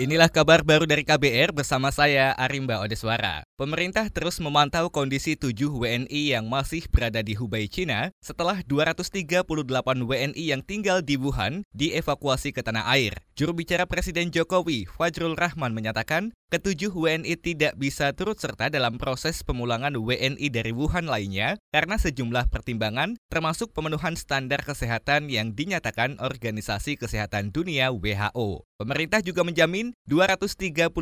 Inilah kabar baru dari KBR bersama saya Arimba Odeswara. Pemerintah terus memantau kondisi tujuh WNI yang masih berada di Hubei, Cina setelah 238 WNI yang tinggal di Wuhan dievakuasi ke tanah air. Juru bicara Presiden Jokowi, Fajrul Rahman menyatakan, ketujuh WNI tidak bisa turut serta dalam proses pemulangan WNI dari Wuhan lainnya karena sejumlah pertimbangan termasuk pemenuhan standar kesehatan yang dinyatakan Organisasi Kesehatan Dunia WHO. Pemerintah juga menjamin 238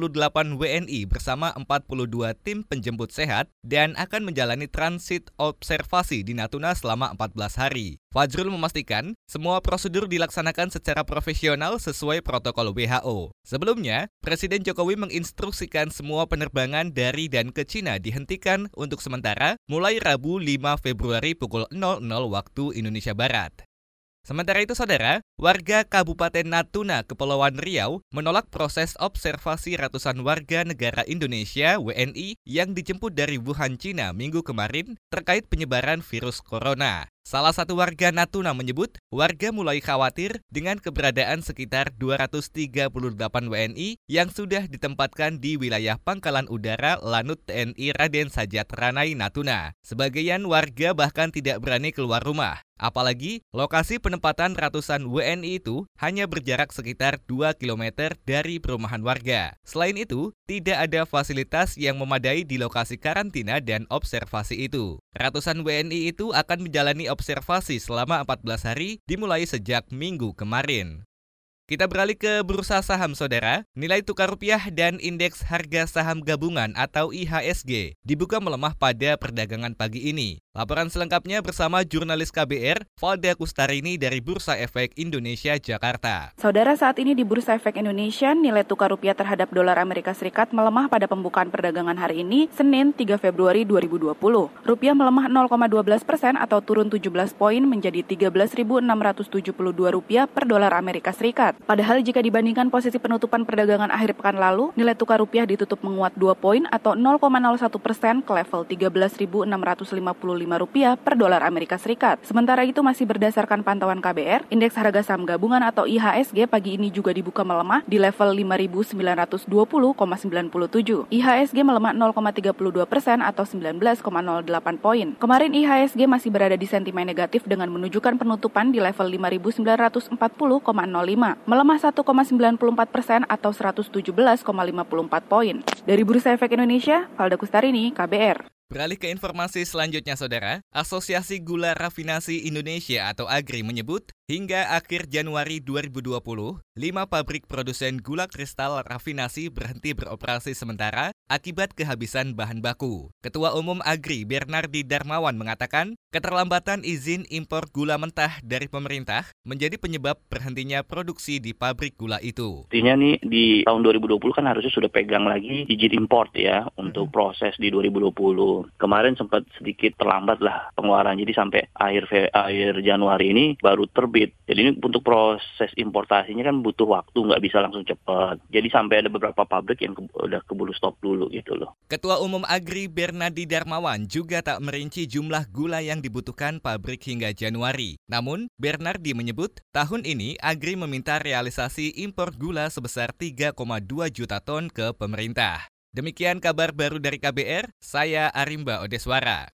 WNI bersama 42 tim penjemput sehat dan akan menjalani transit observasi di Natuna selama 14 hari. Fajrul memastikan semua prosedur dilaksanakan secara profesional sesuai protokol WHO. Sebelumnya, Presiden Jokowi menginstruksikan semua penerbangan dari dan ke Cina dihentikan untuk sementara mulai Rabu 5 Februari pukul 00 waktu Indonesia Barat. Sementara itu, saudara, warga Kabupaten Natuna, Kepulauan Riau, menolak proses observasi ratusan warga negara Indonesia (WNI) yang dijemput dari Wuhan, Cina, minggu kemarin terkait penyebaran virus corona. Salah satu warga Natuna menyebut, warga mulai khawatir dengan keberadaan sekitar 238 WNI yang sudah ditempatkan di wilayah Pangkalan Udara Lanut TNI Raden Sajat Ranai Natuna. Sebagian warga bahkan tidak berani keluar rumah. Apalagi lokasi penempatan ratusan WNI itu hanya berjarak sekitar 2 km dari perumahan warga. Selain itu, tidak ada fasilitas yang memadai di lokasi karantina dan observasi itu. Ratusan WNI itu akan menjalani observasi selama 14 hari dimulai sejak minggu kemarin. Kita beralih ke bursa saham saudara. Nilai tukar rupiah dan indeks harga saham gabungan atau IHSG dibuka melemah pada perdagangan pagi ini. Laporan selengkapnya bersama jurnalis KBR, Valda Kustarini dari Bursa Efek Indonesia, Jakarta. Saudara, saat ini di Bursa Efek Indonesia, nilai tukar rupiah terhadap dolar Amerika Serikat melemah pada pembukaan perdagangan hari ini, Senin 3 Februari 2020. Rupiah melemah 0,12 persen atau turun 17 poin menjadi 13.672 rupiah per dolar Amerika Serikat. Padahal jika dibandingkan posisi penutupan perdagangan akhir pekan lalu, nilai tukar rupiah ditutup menguat 2 poin atau 0,01 persen ke level 13.655 rupiah per dolar Amerika Serikat. Sementara itu masih berdasarkan pantauan KBR, indeks harga saham gabungan atau IHSG pagi ini juga dibuka melemah di level 5.920,97. IHSG melemah 0,32 persen atau 19,08 poin. Kemarin IHSG masih berada di sentimen negatif dengan menunjukkan penutupan di level 5.940,05 melemah 1,94 persen atau 117,54 poin. Dari Bursa Efek Indonesia, Valda Kustarini, KBR. Beralih ke informasi selanjutnya, Saudara. Asosiasi Gula Rafinasi Indonesia atau AGRI menyebut, hingga akhir Januari 2020, lima pabrik produsen gula kristal rafinasi berhenti beroperasi sementara akibat kehabisan bahan baku. Ketua Umum AGRI Bernardi Darmawan mengatakan, keterlambatan izin impor gula mentah dari pemerintah menjadi penyebab berhentinya produksi di pabrik gula itu. Artinya nih di tahun 2020 kan harusnya sudah pegang lagi izin import ya untuk proses di 2020 kemarin sempat sedikit terlambat lah pengeluaran. Jadi sampai akhir akhir Januari ini baru terbit. Jadi ini untuk proses importasinya kan butuh waktu, nggak bisa langsung cepat. Jadi sampai ada beberapa pabrik yang ke, udah keburu stop dulu gitu loh. Ketua Umum Agri Bernadi Darmawan juga tak merinci jumlah gula yang dibutuhkan pabrik hingga Januari. Namun, Bernardi menyebut tahun ini Agri meminta realisasi impor gula sebesar 3,2 juta ton ke pemerintah. Demikian kabar baru dari KBR, saya Arimba Odeswara.